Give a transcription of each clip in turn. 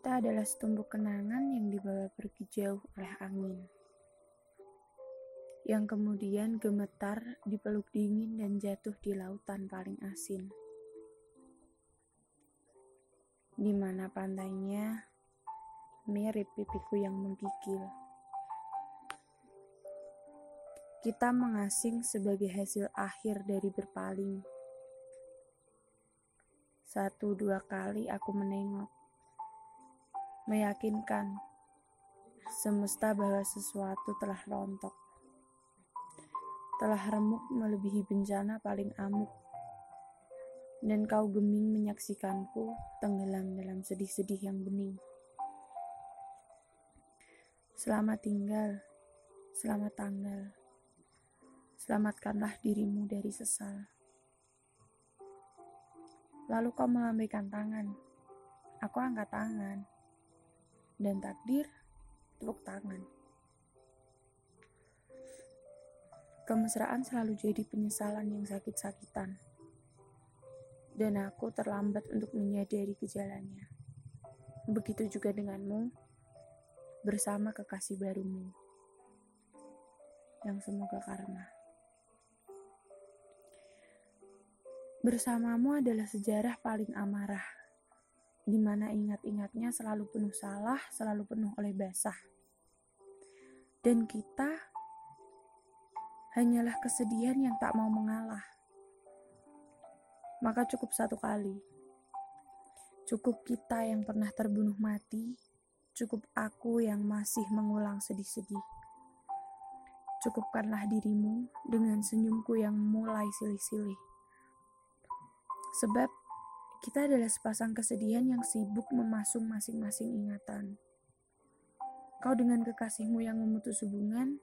Kita adalah setumpuk kenangan yang dibawa pergi jauh oleh angin. Yang kemudian gemetar dipeluk dingin dan jatuh di lautan paling asin. Di mana pantainya mirip pipiku yang menggigil. Kita mengasing sebagai hasil akhir dari berpaling. Satu dua kali aku menengok, meyakinkan semesta bahwa sesuatu telah rontok, telah remuk melebihi bencana paling amuk, dan kau geming menyaksikanku tenggelam dalam sedih-sedih yang bening. Selamat tinggal, selamat tanggal. Selamatkanlah dirimu dari sesal. Lalu kau melambaikan tangan. Aku angkat tangan. Dan takdir tepuk tangan. Kemesraan selalu jadi penyesalan yang sakit-sakitan. Dan aku terlambat untuk menyadari gejalanya. Begitu juga denganmu bersama kekasih barumu yang semoga karma. Bersamamu adalah sejarah paling amarah, di mana ingat-ingatnya selalu penuh salah, selalu penuh oleh basah. Dan kita hanyalah kesedihan yang tak mau mengalah. Maka cukup satu kali. Cukup kita yang pernah terbunuh mati Cukup aku yang masih mengulang sedih-sedih. Cukupkanlah dirimu dengan senyumku yang mulai silih-silih. Sebab kita adalah sepasang kesedihan yang sibuk memasung masing-masing ingatan. Kau dengan kekasihmu yang memutus hubungan,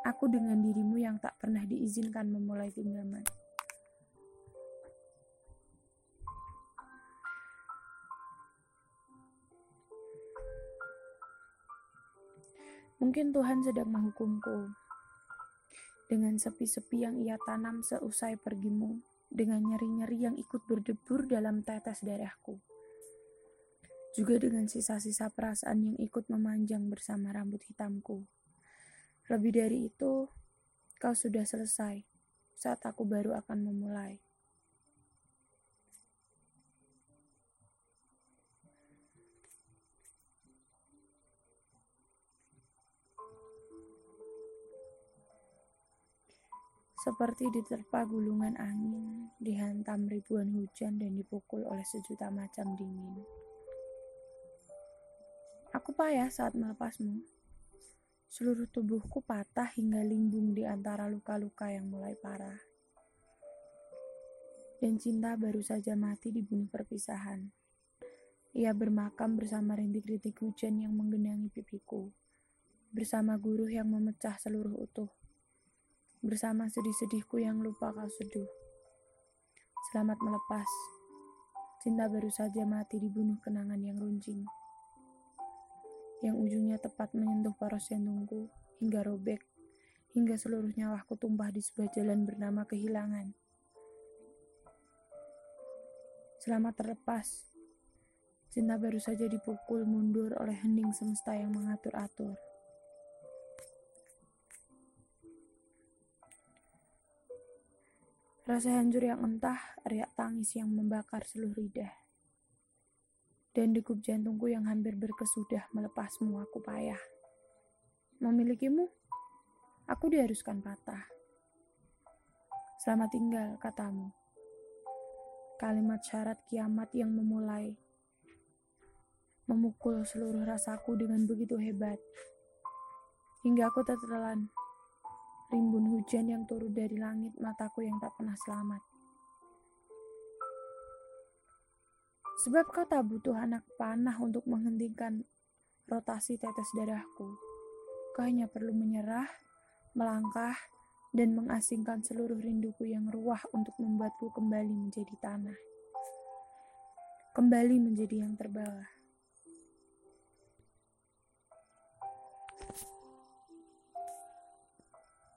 aku dengan dirimu yang tak pernah diizinkan memulai genggaman. Mungkin Tuhan sedang menghukumku. Dengan sepi-sepi yang ia tanam seusai pergimu, dengan nyeri-nyeri yang ikut berdebur dalam tetes darahku. Juga dengan sisa-sisa perasaan yang ikut memanjang bersama rambut hitamku. Lebih dari itu, kau sudah selesai saat aku baru akan memulai. Seperti diterpa gulungan angin, dihantam ribuan hujan dan dipukul oleh sejuta macam dingin. Aku payah saat melepasmu. Seluruh tubuhku patah hingga limbung di antara luka-luka yang mulai parah. Dan cinta baru saja mati dibunuh perpisahan. Ia bermakam bersama rintik-rintik hujan yang menggenangi pipiku. Bersama guru yang memecah seluruh utuh bersama sedih-sedihku yang lupa kau seduh. Selamat melepas. Cinta baru saja mati dibunuh kenangan yang runcing. Yang ujungnya tepat menyentuh paros jantungku hingga robek, hingga seluruh nyawaku tumpah di sebuah jalan bernama kehilangan. Selamat terlepas. Cinta baru saja dipukul mundur oleh hening semesta yang mengatur-atur. Rasa hancur yang entah, riak tangis yang membakar seluruh lidah. Dan degup jantungku yang hampir berkesudah melepasmu aku payah. Memilikimu, aku diharuskan patah. Selamat tinggal, katamu. Kalimat syarat kiamat yang memulai memukul seluruh rasaku dengan begitu hebat. Hingga aku tertelan rimbun hujan yang turun dari langit mataku yang tak pernah selamat. Sebab kau tak butuh anak panah untuk menghentikan rotasi tetes darahku. Kau hanya perlu menyerah, melangkah, dan mengasingkan seluruh rinduku yang ruah untuk membuatku kembali menjadi tanah. Kembali menjadi yang terbawa.